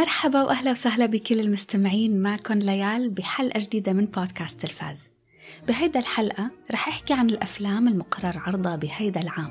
مرحبا وأهلا وسهلا بكل المستمعين معكم ليال بحلقة جديدة من بودكاست تلفاز. بهيدا الحلقة رح أحكي عن الأفلام المقرر عرضها بهيدا العام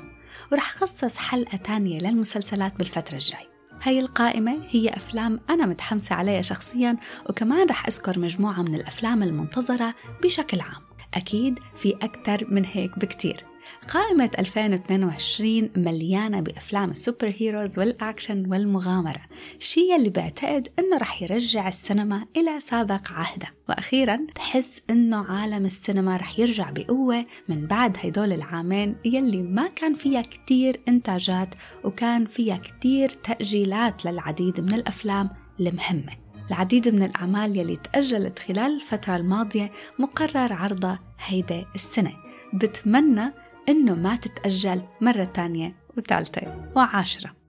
ورح خصص حلقة تانية للمسلسلات بالفترة الجاي. هاي القائمة هي أفلام أنا متحمسة عليها شخصيا وكمان رح أذكر مجموعة من الأفلام المنتظرة بشكل عام. أكيد في أكثر من هيك بكتير. قائمة 2022 مليانة بأفلام السوبر هيروز والأكشن والمغامرة. الشيء اللي بعتقد أنه رح يرجع السينما إلى سابق عهده. وأخيرا بحس أنه عالم السينما رح يرجع بقوة من بعد هيدول العامين يلي ما كان فيها كتير إنتاجات وكان فيها كتير تأجيلات للعديد من الأفلام المهمة. العديد من الأعمال يلي تأجلت خلال الفترة الماضية مقرر عرضها هيدا السنة. بتمنى إنه ما تتأجل مرة تانية وثالثة وعاشرة.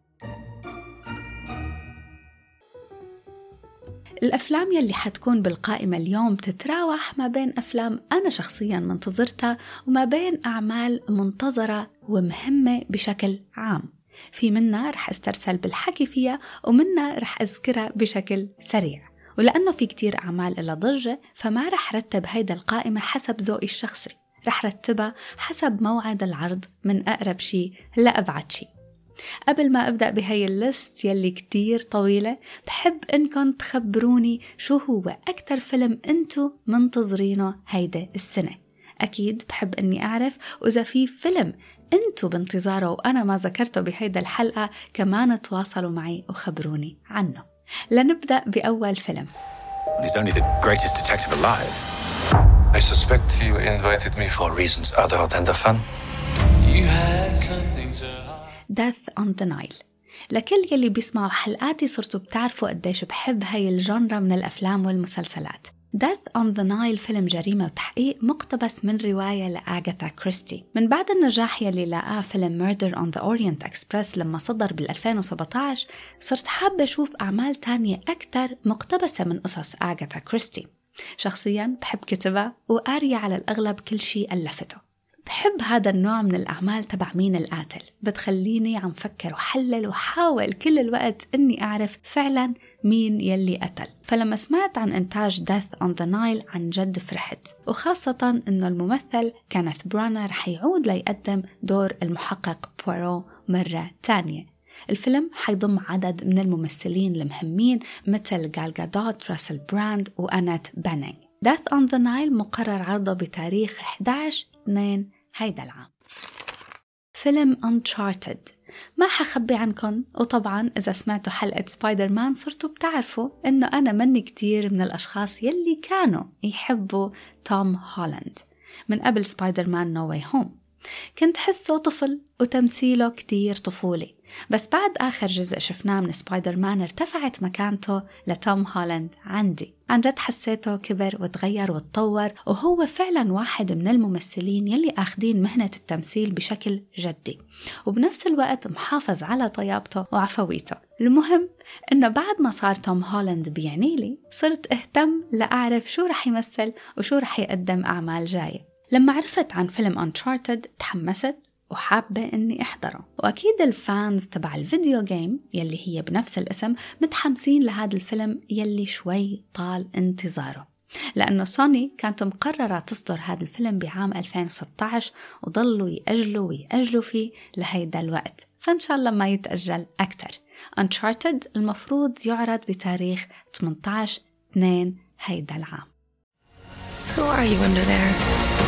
الأفلام يلي حتكون بالقائمة اليوم تتراوح ما بين أفلام أنا شخصيا منتظرتها وما بين أعمال منتظرة ومهمة بشكل عام. في منا رح أسترسل بالحكي فيها ومنا رح أذكرها بشكل سريع. ولأنه في كتير أعمال إلى ضجة فما رح رتب هيدا القائمة حسب ذوقي الشخصي. رح رتبها حسب موعد العرض من أقرب شي لأبعد شي. قبل ما أبدأ بهي الليست يلي كتير طويلة بحب إنكم تخبروني شو هو أكتر فيلم أنتو منتظرينه هيدا السنة. أكيد بحب إني أعرف وإذا في فيلم أنتو بانتظاره وأنا ما ذكرته بهيدا الحلقة كمان تواصلوا معي وخبروني عنه. لنبدأ بأول فيلم. He's only the greatest detective alive. I suspect you invited me for reasons other than the fun. You had something to hide. Death on the Nile لكل يلي بيسمعوا حلقاتي صرتوا بتعرفوا قديش بحب هاي الجنرا من الأفلام والمسلسلات Death on the Nile فيلم جريمة وتحقيق مقتبس من رواية لآغاثا كريستي من بعد النجاح يلي لقاه فيلم Murder on the Orient Express لما صدر بال 2017 صرت حابة أشوف أعمال تانية أكثر مقتبسة من قصص آغاثا كريستي شخصيا بحب كتبها وقارية على الأغلب كل شيء ألفته. بحب هذا النوع من الأعمال تبع مين القاتل. بتخليني عم فكر وحلل وحاول كل الوقت أني أعرف فعلا مين يلي قتل. فلما سمعت عن إنتاج Death on the Nile عن جد فرحت. وخاصة أنه الممثل كينيث برانا رح يعود ليقدم دور المحقق بوارو مرة تانية. الفيلم حيضم عدد من الممثلين المهمين مثل جال جادوت، راسل براند وأنيت بانينج Death on the Nile مقرر عرضه بتاريخ 11 2 هيدا العام. فيلم Uncharted. ما حخبي عنكم وطبعا إذا سمعتوا حلقة سبايدر مان صرتوا بتعرفوا إنه أنا مني كتير من الأشخاص يلي كانوا يحبوا توم هولاند من قبل سبايدر مان No Way Home كنت حسه طفل وتمثيله كتير طفولي. بس بعد آخر جزء شفناه من سبايدر مان ارتفعت مكانته لتوم هولاند. عندي. عن جد حسيته كبر وتغير وتطور وهو فعلا واحد من الممثلين يلي أخدين مهنة التمثيل بشكل جدي. وبنفس الوقت محافظ على طيابته وعفويته. المهم إنه بعد ما صار توم هولاند بيعني لي صرت أهتم لأعرف شو رح يمثل وشو رح يقدم أعمال جاية. لما عرفت عن فيلم Uncharted تحمست. وحابة إني أحضره. وأكيد ال fans تبع ال video game يلي هي بنفس الاسم متحمسين لهذا الفيلم يلي شوي طال انتظاره. لأنه سوني كانت مقررة تصدر هذا الفيلم بعام 2016 وضلوا يأجلوا ويأجلوا فيه لهيدا الوقت. فإن شاء الله ما يتأجل أكتر. Uncharted المفروض يعرض بتاريخ 18 2 هيدا العام. Who are you under there?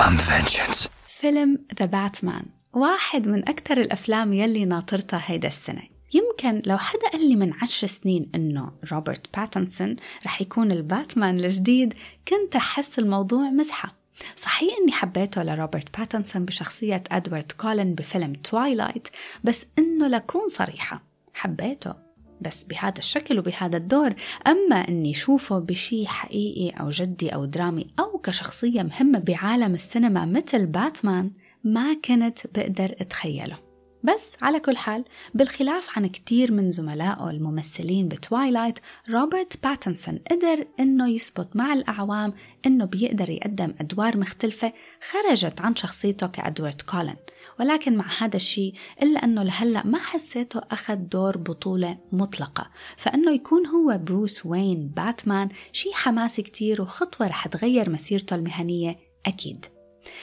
I'm vengeance. فيلم ذا باتمان واحد من أكثر الأفلام يلي ناطرتها هيدا السنة. يمكن لو حدا قال لي من عشر سنين إنه روبرت باتنسون رح يكون الباتمان الجديد كنت رح أحس الموضوع مزحة. صحيح إني حبيته لروبرت باتنسون بشخصية أدوارد كولن بفيلم Twilight بس إنه لكون صريحة. حبيته. بس بهذا الشكل وبهذا الدور. أما أني شوفه بشي حقيقي أو جدي أو درامي أو كشخصية مهمة بعالم السينما مثل باتمان ما كنت بقدر أتخيله. بس على كل حال بالخلاف عن كتير من زملائه الممثلين ب Twilight روبرت باتنسون قدر إنه يثبت مع الأعوام إنه بيقدر يقدم أدوار مختلفة خرجت عن شخصيته كإدوارد كولن. ولكن مع هذا الشيء إلا أنه لهلأ ما حسيته أخذ دور بطولة مطلقة. فأنه يكون هو بروس وين باتمان شيء حماسي كتير وخطوة رح تغير مسيرته المهنية أكيد.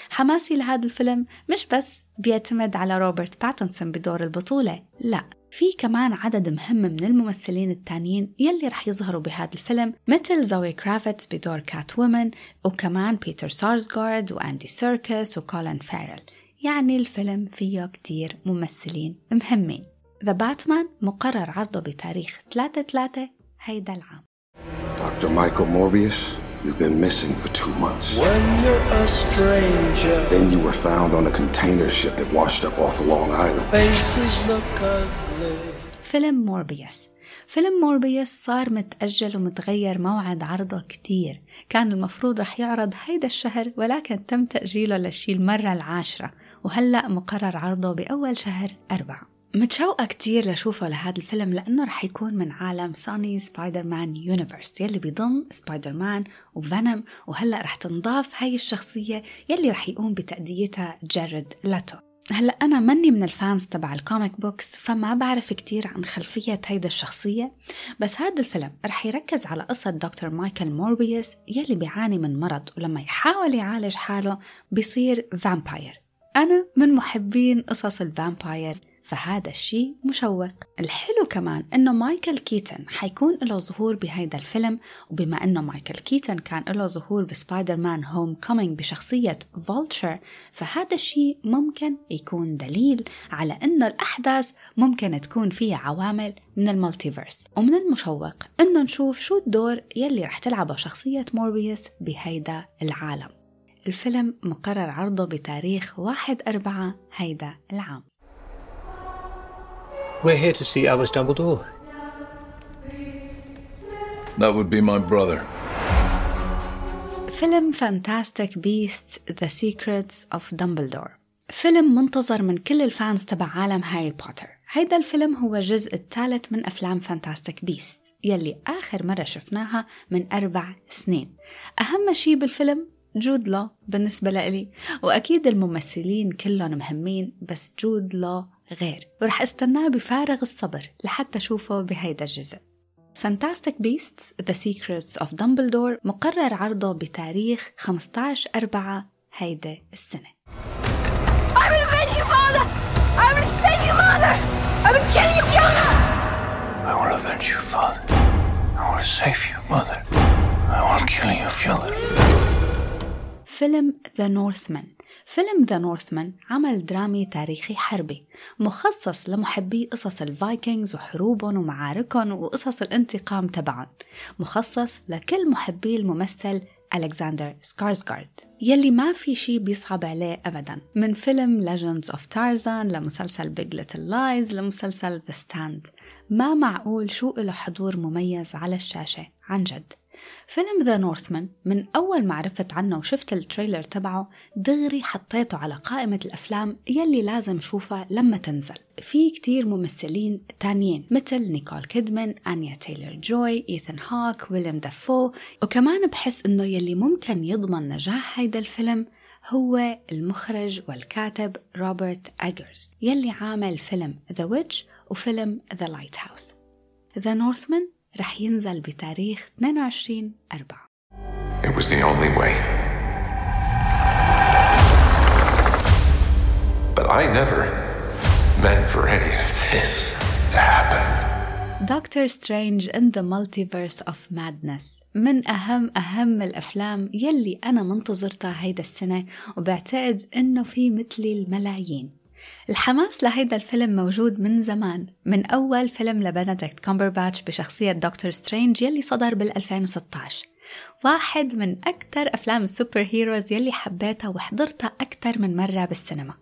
حماسي لهذا الفيلم مش بس بيعتمد على روبرت باتنسون بدور البطولة لا. في كمان عدد مهم من الممثلين التانيين يلي رح يظهروا بهذا الفيلم مثل زوي كرافيتس بدور Catwoman وكمان بيتر سارسغارد وأندي سيركس وكولين فاريل يعني الفيلم فيه كتير ممثلين مهمين. The Batman مقرر عرضه بتاريخ 3 3 هيدا العام. Dr. Michael Morbius, you've been missing for two months. When you're a stranger, Then you were found on a container ship that washed up off of Long Island. faces look ugly. فيلم موربيوس فيلم موربيوس صار متأجل ومتغير موعد عرضه كتير كان المفروض رح يعرض هيدا الشهر ولكن تم تأجيله للشي المرة العاشرة وهلأ مقرر عرضه بأول شهر أربعة متشوقة كتير لشوفه لهذا الفيلم لأنه رح يكون من عالم Sony Spider-Man Universe يلي بيضم سبايدر مان و Venom وهلأ رح تنضاف هاي الشخصية يلي رح يقوم بتأديتها جارد ليتو هلأ أنا مني من ال fans تبع ال comic books فما بعرف كتير عن خلفية هيدا الشخصية بس هذا الفيلم رح يركز على قصة دكتور مايكل موربيوس يلي بيعاني من مرض ولما يحاول يعالج حاله بيصير vampire أنا من محبين قصص ال vampire فهذا الشيء مشوق. الحلو كمان إنه مايكل كيتن حيكون له ظهور بهيدا الفيلم وبما إنه مايكل كيتن كان له ظهور ب Spider-Man Homecoming بشخصية Vulture فهذا الشيء ممكن يكون دليل على إنه الأحداث ممكن تكون فيها عوامل من ال multiverse. ومن المشوق إنه نشوف شو الدور يلي رح تلعبه شخصية موربيوس بهيدا العالم. الفيلم مقرر عرضه بتاريخ 1 أربعة هيدا العام. We're here to see Albus Dumbledore. That would be my brother. فيلم Fantastic Beasts The Secrets of Dumbledore فيلم منتظر من كل ال fans تبع عالم هاري بوتر هيدا الفيلم هو الجزء الثالث من أفلام Fantastic Beasts يلي آخر مرة شفناها من أربع سنين أهم شي بالفيلم جود لو بالنسبة لإلي وأكيد الممثلين كلهم مهمين بس جود لو غير ورح استناه بفارغ الصبر لحتى أشوفه بهيدا الجزء Fantastic Beasts The Secrets of Dumbledore مقرر عرضه بتاريخ 15 أربعة هيدا السنة I will avenge you, father! I will save you, mother! I will kill you, Fiona! I will avenge you, father. I will save you, mother. I will kill you, Fiona. فيلم The Northman فيلم The Northman عمل درامي تاريخي حربي مخصص لمحبي قصص ال Vikings وحروبهم ومعاركهم وقصص الانتقام تبعهم مخصص لكل محبي الممثل ألكسندر سكارسغارد يلي ما في شي بيصعب عليه أبدا من فيلم Legend of Tarzan لمسلسل Big Little Lies لمسلسل The Stand. ما معقول شو له حضور مميز على الشاشة عن جد. فيلم The Northman من أول ما عرفت عنه وشفت ال trailer تبعه دغري حطيته على قائمة الأفلام يلي لازم شوفها لما تنزل. في كتير ممثلين تانيين مثل نيكول كيدمان، أنيا تايلر جوي، إيثن هوك، ويليام دافو. وكمان بحس إنه يلي ممكن يضمن نجاح هيدا الفيلم هو المخرج والكاتب روبرت أجرز يلي عامل فيلم The Witch وفيلم The Lighthouse The Northman رح ينزل بتاريخ 22 أربعة It was the only way. But I never meant for any of this to happen. Doctor Strange in the Multiverse of Madness من أهم أهم الأفلام يلي أنا منتظرتها هيدا السنة وبعتقد إنه في مثلي الملايين الحماس لهيدا الفيلم موجود من زمان من أول فيلم لبنديكت كومبرباتش بشخصية Doctor Strange يلي صدر بال 2016 واحد من أكثر أفلام ال superheroes يلي حبيتها وحضرتها أكثر من مرة بالسينما.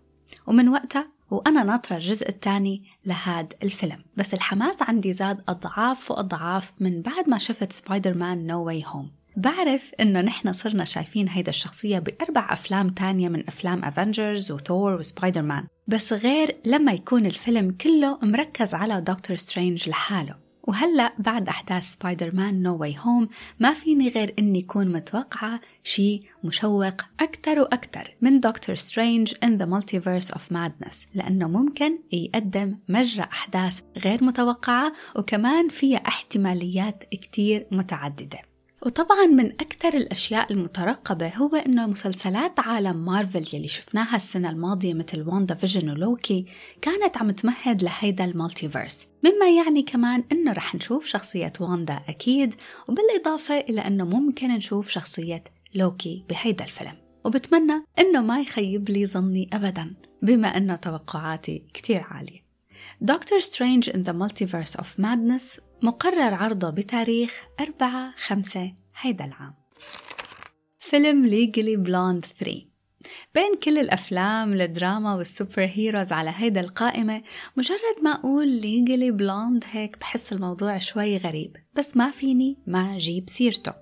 ومن وقتها وأنا ناطرة الجزء الثاني لهاد الفيلم. بس الحماس عندي زاد أضعاف وأضعاف من بعد ما شفت Spider-Man No Way Home بعرف إنه نحن صرنا شايفين هيدا الشخصية بأربع أفلام تانية من أفلام Avengers و Thor و Spider-Man بس غير لما يكون الفيلم كله مركز على Doctor Strange لحاله. وهلأ بعد أحداث Spider-Man No Way Home ما فيني غير إني كون متوقعة شي مشوق أكتر وأكتر من Doctor Strange in the multiverse of madness. لأنه ممكن يقدم مجرى أحداث غير متوقعة وكمان فيها احتماليات كتير متعددة. وطبعا من أكثر الأشياء المترقبة هو إنه مسلسلات عالم مارفل يلي شفناها السنة الماضية مثل WandaVision و Loki كانت عم تمهد لهيدا ال multiverse. مما يعني كمان إنه رح نشوف شخصية واندا أكيد وبالإضافة إلى إنه ممكن نشوف شخصية لوكي بهيدا الفيلم. وبتمنى إنه ما يخيب لي ظني أبدا بما إنه توقعاتي كتير عالية. Doctor Strange in the Multiverse of Madness مقرر عرضه بتاريخ 4 5 هيدا العام. فيلم Legally Blonde 3 بين كل الأفلام الدراما وال superheroes على هيدا القائمة مجرد ما أقول Legally Blonde هيك بحس الموضوع شوي غريب بس ما فيني ما أجيب سيرته.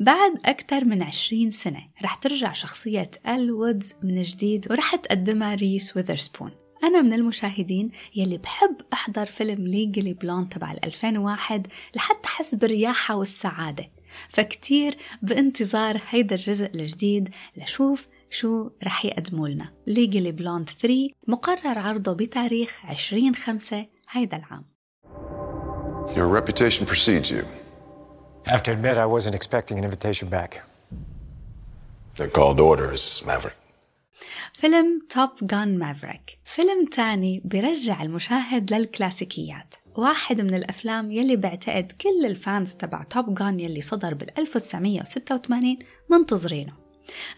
بعد أكثر من عشرين سنة رح ترجع شخصية إل وودز من جديد ورح تقدمها ريس ويذرسبون أنا من المشاهدين يلي بحب أحضر فيلم Legally Blonde تبع 2001 لحتى أحس بالرياحة والسعادة فكتير بانتظار هيدا الجزء الجديد لشوف شو رح يقدموا لنا Legally Blonde 3 مقرر عرضه بتاريخ 20 5 هيدا العام Your reputation precedes you. I have to admit, I wasn't expecting an invitation back. They're called orders, Maverick. فيلم Top Gun Maverick فيلم تاني بيرجع المشاهد للكلاسيكيات. واحد من الأفلام يلي بعتقد كل ال fans تبع Top Gun يلي صدر بال 1986 منتظرينه.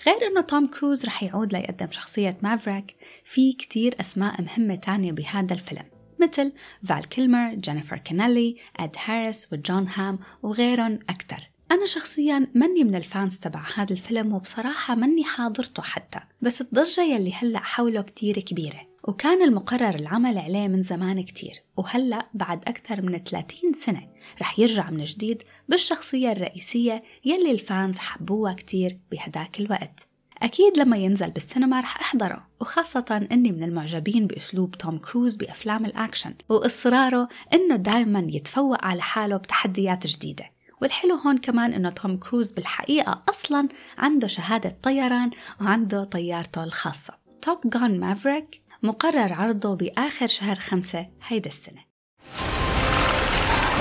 غير إنه توم كروز رح يعود ليقدم شخصية مافريك في كتير أسماء مهمة تانية بهذا الفيلم مثل فال كيلمر، جينيفر كونيلي، إد هاريس وجون هام وغيرهم أكتر. أنا شخصيا مني من ال fans تبع هذا الفيلم وبصراحة مني حاضرته حتى. بس الضجة يلي هلأ حوله كتير كبيرة. وكان المقرر العمل عليه من زمان كتير. وهلأ بعد أكثر من 30 سنة رح يرجع من جديد بالشخصية الرئيسية يلي ال fans حبوها كتير بهداك الوقت. أكيد لما ينزل بالسينما رح أحضره. وخاصة أني من المعجبين بأسلوب توم كروز بأفلام الأكشن. وإصراره أنه دايما يتفوق على حاله بتحديات جديدة. والحلو هون كمان إنه توم كروز بالحقيقة أصلا عنده شهادة طيران وعنده طيارته الخاصة Top Gun Maverick مقرر عرضه بآخر شهر خمسة هيدا السنة.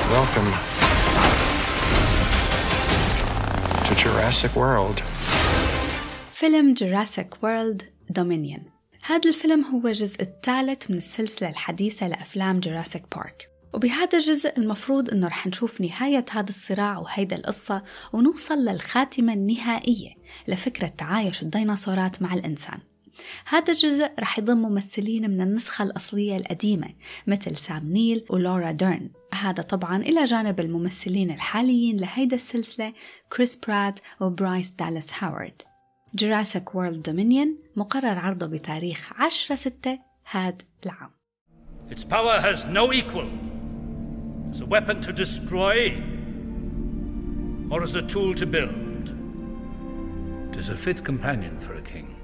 Welcome to Jurassic World. فيلم Jurassic World Dominion هذا الفيلم هو الجزء الثالث من السلسلة الحديثة لأفلام Jurassic Park وبهذا الجزء المفروض إنه رح نشوف نهاية هذا الصراع وهيدا القصة ونوصل للخاتمة النهائية لفكرة تعايش الديناصورات مع الإنسان. هذا الجزء رح يضم ممثلين من النسخة الأصلية القديمة مثل سام نيل ولورا ديرن. هذا طبعا إلى جانب الممثلين الحاليين لهيدا السلسلة كريس برات وبرايس دالاس هاورد. Jurassic World Dominion مقرر عرضه بتاريخ 10 6 هاد العام. Its power has no equal. As a weapon to destroy or as a tool to build. It is a fit companion for a king.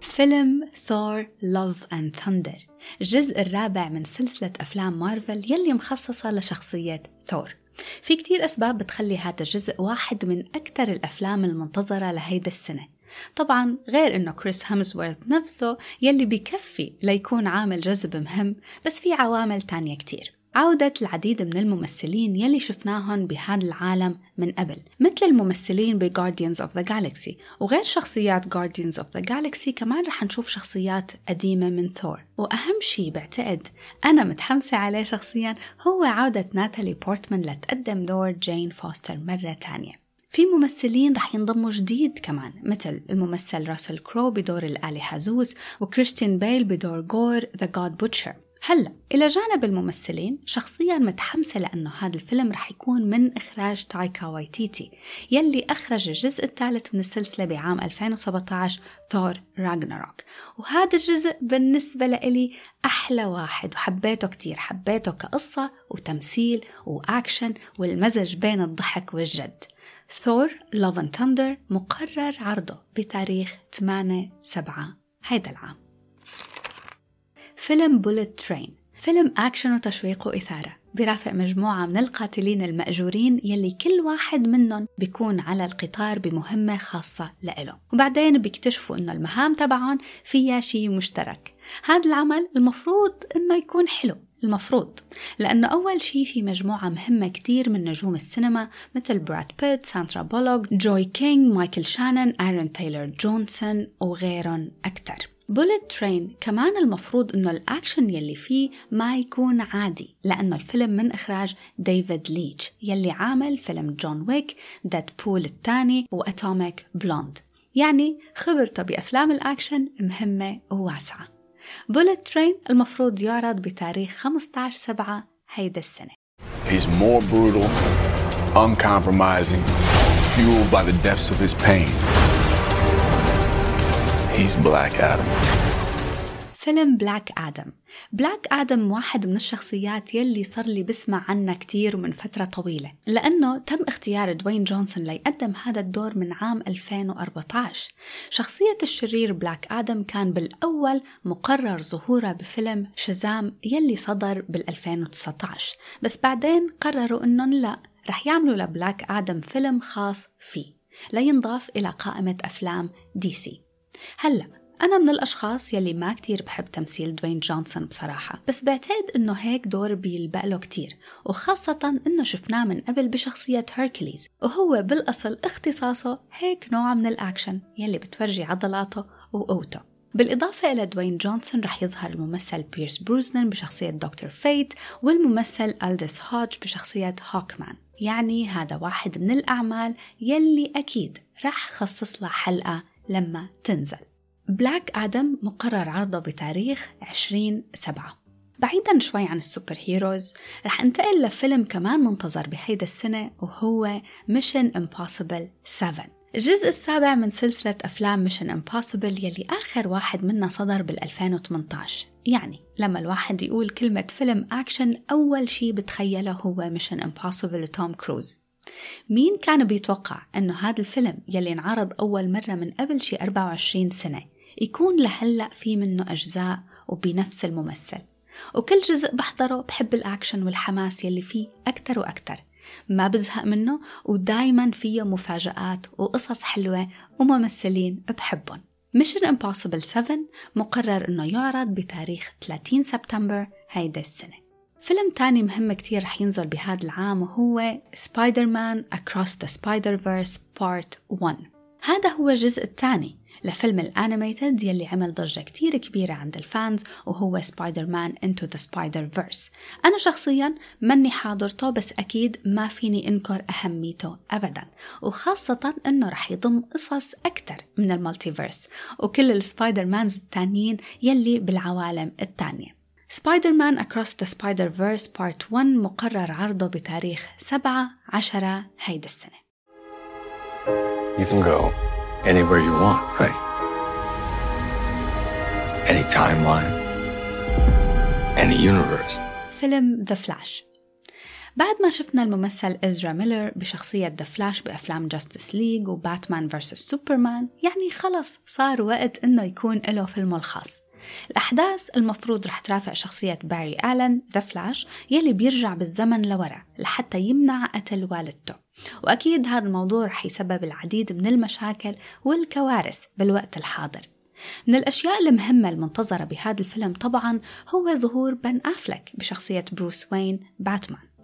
فيلم Thor Love and Thunder الجزء الرابع من سلسلة أفلام مارفل يلي مخصصة لشخصية ثور في كتير أسباب بتخلي هذا الجزء واحد من أكثر الأفلام المنتظرة لهيدا السنة طبعا غير إنه كريس هامزورث نفسه يلي بكفي ليكون عامل جذب مهم بس في عوامل تانية كتير عودة العديد من الممثلين يلي شفناهم بهذا العالم من قبل مثل الممثلين ب Guardians of the Galaxy وغير شخصيات Guardians of the Galaxy كمان رح نشوف شخصيات قديمة من ثور وأهم شي بعتقد أنا متحمسة عليه شخصيا هو عودة ناتالي بورتمان لتقدم دور جين فوستر مرة تانية. في ممثلين رح ينضموا جديد كمان مثل الممثل راسل كرو بدور الإله زوس وكريستين بيل بدور Gorr the God Butcher هلا إلى جانب الممثلين شخصيا متحمسة لأنه هذا الفيلم رح يكون من إخراج تايكا وايتيتي يلي أخرج الجزء الثالث من السلسلة بعام 2017 Thor Ragnarok. وهذا الجزء بالنسبة لإلي أحلى واحد وحبيته كتير حبيته كقصة وتمثيل وأكشن والمزج بين الضحك والجد. ثور Love and Thunder مقرر عرضه بتاريخ 8 7 هيدا العام. فيلم بوليت ترين فيلم أكشن وتشويق وإثارة. برافق مجموعة من القاتلين المأجورين يلي كل واحد منهم بيكون على القطار بمهمة خاصة لإله وبعدين بيكتشفوا إنه المهام تبعهم فيها شيء مشترك. هذا العمل المفروض إنه يكون حلو. المفروض. لأنه أول شيء في مجموعة مهمة كتير من نجوم السينما مثل براد بيت، ساندرا بولوك، جوي كينج، مايكل شانن، آرون تايلور جونسون وغيرهم أكتر. Bullet Train كمان المفروض إنه الأكشن يلي فيه ما يكون عادي لأنه الفيلم من إخراج ديفيد ليتش يلي عامل فيلم John Wick Deadpool الثاني و Atomic Blonde. يعني خبرته بأفلام الأكشن مهمة وواسعة. Bullet Train المفروض يعرض بتاريخ 15 7 هيدا السنة. He's more brutal, uncompromising, fueled by the depths of his pain. He's Black Adam. فيلم Black Adam Black Adam واحد من الشخصيات يلي صار لي بسمع عنها كتير ومن فترة طويلة لأنه تم اختيار دوين جونسون ليقدم هذا الدور من عام 2014 شخصية الشرير بلاك آدم كان بالأول مقرر ظهوره بفيلم شزام يلي صدر بال 2019 بس بعدين قرروا أنهم لا رح يعملوا لبلاك آدم فيلم خاص فيه لينضاف إلى قائمة أفلام DC هلأ أنا من الأشخاص يلي ما كتير بحب تمثيل دوين جونسون بصراحة بس بعتقد إنه هيك دور بيلبق له كتير وخاصة إنه شفناه من قبل بشخصية هيركليز وهو بالأصل اختصاصه هيك نوع من الأكشن يلي بتفرجي عضلاته وقوته. بالإضافة إلى دوين جونسون رح يظهر الممثل بيرس بروزنان بشخصية دكتور Fate والممثل ألدس هودج بشخصية هوكمان. يعني هذا واحد من الأعمال يلي أكيد رح خصص لها حلقة لما تنزل. بلاك آدم مقرر عرضه بتاريخ 20 سبعة. بعيدا شوي عن ال superheroes رح انتقل لفيلم كمان منتظر بهيدا السنة وهو Mission Impossible 7 الجزء السابع من سلسلة أفلام Mission Impossible يلي آخر واحد منا صدر بال 2018 يعني لما الواحد يقول كلمة فيلم أكشن أول شي بتخيله هو Mission Impossible توم كروز. مين كان بيتوقع أنه هذا الفيلم يلي انعرض أول مرة من قبل شي 24 سنة يكون لهلأ في منه أجزاء وبنفس الممثل؟ وكل جزء بحضره بحب الأكشن والحماس يلي فيه أكتر وأكتر. ما بزهق منه ودايما فيه مفاجآت وقصص حلوة وممثلين بحبهم. Mission Impossible 7 مقرر إنه يعرض بتاريخ 30 سبتمبر هيدا السنة. فيلم تاني مهم كتير رح ينزل بهذا العام وهو سبايدر مان Across the Spider-Verse Part 1 هذا هو الجزء الثاني لفيلم ال animated يلي عمل ضجة كتير كبيرة عند ال fans وهو سبايدر مان Into the Spider-Verse أنا شخصيا مني حاضرته بس أكيد ما فيني أنكر أهميته أبدا. وخاصة أنه رح يضم قصص أكتر من ال multiverse وكل ال Spider-Mans التانيين يلي بالعوالم التانية. سبايدر مان Across the Spider-Verse Part 1 مقرر عرضه بتاريخ 7 10 هيدا السنة. You can go anywhere you want, right? Any timeline, any universe. فيلم The Flash بعد ما شفنا الممثل إزرا ميلر بشخصية The Flash بأفلام Justice League وباتمان versus سوبرمان يعني خلص صار وقت إنه يكون له فيلمه الخاص. الأحداث المفروض رح ترافق شخصية باري آلن The Flash يلي بيرجع بالزمن لورا لحتى يمنع قتل والدته. وأكيد هذا الموضوع رح يسبب العديد من المشاكل والكوارث بالوقت الحاضر. من الأشياء المهمة المنتظرة بهذا الفيلم طبعا هو ظهور بن أفلك بشخصية بروس وين باتمان.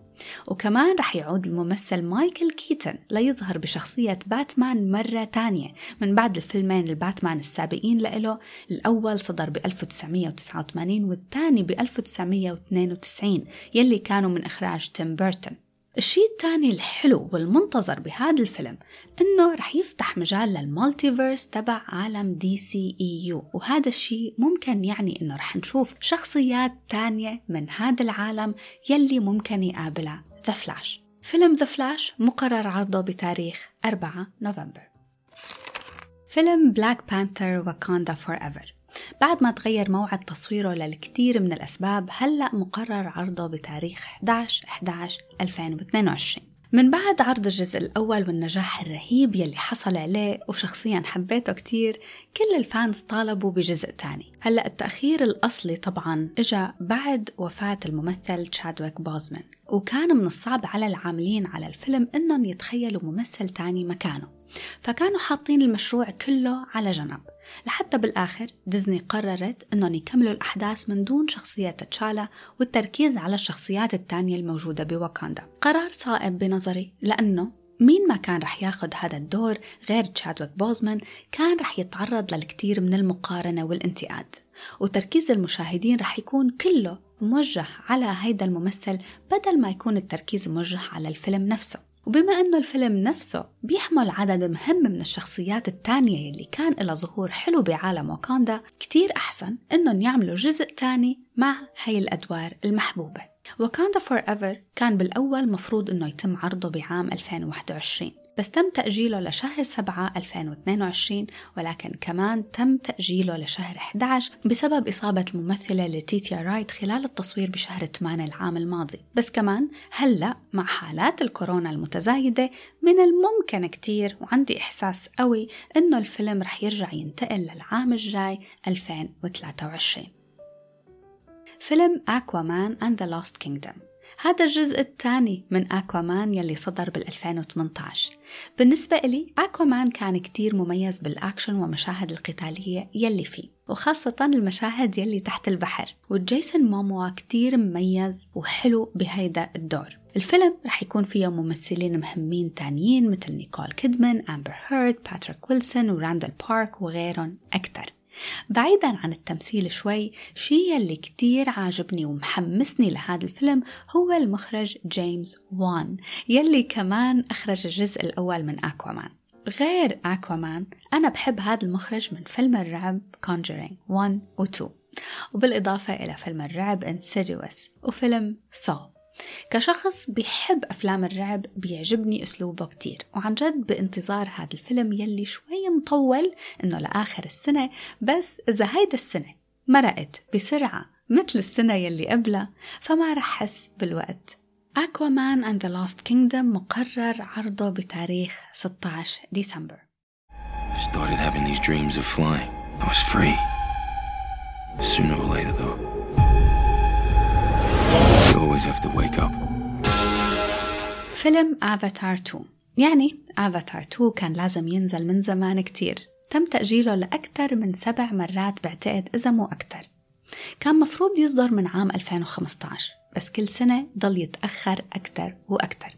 وكمان رح يعود الممثل مايكل كيتن ليظهر بشخصية باتمان مرة تانية من بعد الفيلمين الباتمان السابقين لإله. الأول صدر ب 1989 والثاني ب 1992 يلي كانوا من إخراج تيم بيرتون. الشيء الثاني الحلو والمنتظر بهذا الفيلم إنه رح يفتح مجال لل multiverse تبع عالم DCEU وهذا الشيء ممكن يعني إنه رح نشوف شخصيات تانية من هذا العالم يلي ممكن يقابلها. The Flash فيلم The Flash مقرر عرضه بتاريخ 4 نوفمبر. فيلم Black Panther Wakanda Forever بعد ما تغير موعد تصويره للكثير من الأسباب هلأ مقرر عرضه بتاريخ 11 11 2022 من بعد عرض الجزء الأول والنجاح الرهيب يلي حصل عليه وشخصيا حبيته كتير كل ال fans طالبوا بجزء تاني هلأ التأخير الأصلي طبعا إجا بعد وفاة الممثل تشادويك بوزمان. وكان من الصعب على العاملين على الفيلم إنهم يتخيلوا ممثل تاني مكانه. فكانوا حاطين المشروع كله على جنب. لحتى بالآخر ديزني قررت أنهم يكملوا الأحداث من دون شخصية تشالا والتركيز على الشخصيات التانية الموجودة بواكاندا. قرار صائب بنظري لأنه مين ما كان رح ياخد هذا الدور غير تشادويك بوزمان كان رح يتعرض للكثير من المقارنة والانتقاد وتركيز المشاهدين رح يكون كله موجه على هيدا الممثل بدل ما يكون التركيز موجه على الفيلم نفسه. وبما أنه الفيلم نفسه بيحمل عدد مهم من الشخصيات التانية يلي كان لها ظهور حلو بعالم واكاندا كتير أحسن أنهم يعملوا جزء تاني مع هاي الأدوار المحبوبة. Wakanda Forever كان بالأول مفروض أنه يتم عرضه بعام 2021 بس تم تأجيله لشهر 7 2022 ولكن كمان تم تأجيله لشهر 11 بسبب إصابة الممثلة لتيتيا رايت خلال التصوير بشهر 8 العام الماضي. بس كمان هلأ مع حالات الكورونا المتزايدة من الممكن كتير وعندي إحساس قوي إنه الفيلم رح يرجع ينتقل للعام الجاي 2023 فيلم أكوامان and the Lost Kingdom. هذا الجزء الثاني من أكوامان يلي صدر بال 2018 بالنسبة إلي أكوامان كان كتير مميز بالأكشن ومشاهد القتالية يلي فيه وخاصة المشاهد يلي تحت البحر. وجيسون موموا كتير مميز وحلو بهيدا الدور. الفيلم رح يكون فيه ممثلين مهمين تانيين مثل نيكول كيدمان، أمبر هيرد، باتريك ويلسون وراندل بارك وغيرهم أكتر. بعيدا عن التمثيل شوي شي يلي كتير عاجبني ومحمسني لهذا الفيلم هو المخرج جيمس وان يلي كمان أخرج الجزء الأول من أكوامان. غير أكوامان أنا بحب هذا المخرج من فيلم الرعب Conjuring 1 و 2 وبالإضافة إلى فيلم الرعب Insidious وفيلم Saw. كشخص بيحب أفلام الرعب بيعجبني أسلوبه كتير وعن جد بانتظار هذا الفيلم يلي شوي مطول إنه لآخر السنة بس إذا هيدا السنة مرقت بسرعة مثل السنة يلي قبلها فما رح حس بالوقت أكوامان and the Lost Kingdom مقرر عرضه بتاريخ 16 ديسمبر Started having these dreams of flying. I was free. Sooner or later, though, always have to wake up. فيلم افاتار 2 يعني افاتار 2 كان لازم ينزل من زمان كتير. تم تأجيله لأكثر من سبع مرات بعتقد إذا مو أكثر. كان مفروض يصدر من عام 2015 بس كل سنة ضل يتأخر أكثر وأكثر.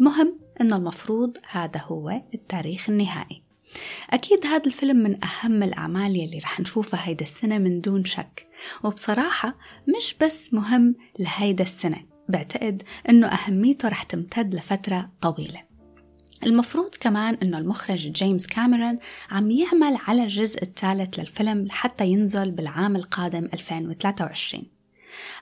المهم إنه المفروض هذا هو التاريخ النهائي. أكيد هذا الفيلم من أهم الأعمال يلي رح نشوفها هيدا السنة من دون شك. وبصراحة مش بس مهم لهيدا السنة بعتقد أنه أهميته رح تمتد لفترة طويلة. المفروض كمان أنه المخرج جيمس كاميرون عم يعمل على الجزء الثالث للفيلم لحتى ينزل بالعام القادم 2023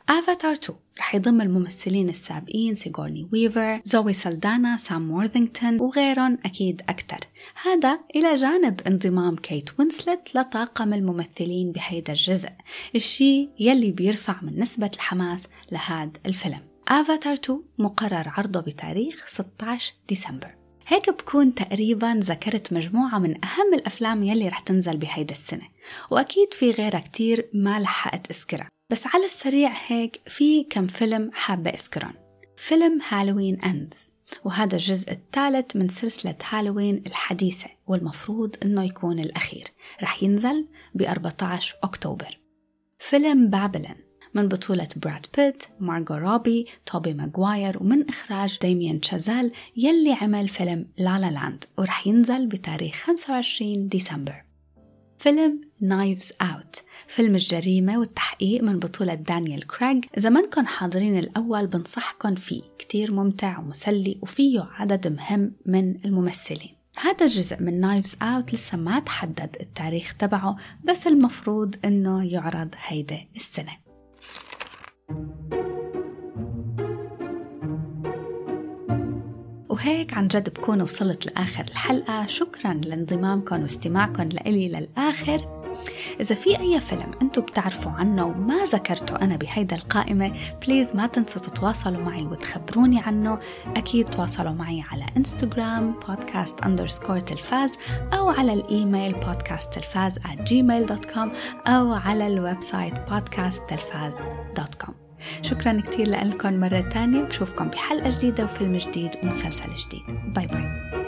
افاتار 2 رح يضم الممثلين السابقين سيغورني ويفر، زوي سلدانا، سام مورثينغتون وغيرهم أكيد أكثر هذا إلى جانب انضمام كيت وينسلت لطاقم الممثلين بهيدا الجزء الشي يلي بيرفع من نسبة الحماس لهذا الفيلم. افاتار 2 مقرر عرضه بتاريخ 16 ديسمبر. هيك بكون تقريبا ذكرت مجموعة من أهم الأفلام يلي رح تنزل بهيدا السنة. وأكيد في غيرها كتير ما لحقت أذكرها. بس على السريع هيك في كم فيلم حابة أذكرهم. فيلم هالوين أندز وهذا الجزء الثالث من سلسلة هالوين الحديثة والمفروض أنه يكون الأخير. رح ينزل ب 14 أكتوبر. فيلم Babylon من بطولة براد بيت، مارغو روبي، توبي ماغواير ومن إخراج ديميان تشازال يلي عمل فيلم La La Land ورح ينزل بتاريخ 25 ديسمبر. فيلم Knives Out فيلم الجريمة والتحقيق من بطولة دانيال كريغ إذا منكن حاضرين الأول بنصحكن فيه. كتير ممتع ومسلي وفيه عدد مهم من الممثلين. هذا الجزء من Knives Out لسه ما تحدد التاريخ تبعه بس المفروض إنه يعرض هيدا السنة. وهيك عن جد بكون وصلت لآخر الحلقة. شكرا لانضمامكم واستماعكم لإلي للآخر. إذا في أي فيلم أنتم بتعرفوا عنه وما ذكرته أنا بهيدا القائمة please ما تنسوا تتواصلوا معي وتخبروني عنه. أكيد تواصلوا معي على انستغرام بودكاست underscore تلفاز أو على الإيميل بودكاست تلفاز at gmail.com أو على ال website podcasttelfaz.com شكرا كتير لكم مرة تانية. بشوفكم بحلقة جديدة وفيلم جديد ومسلسل جديد. bye bye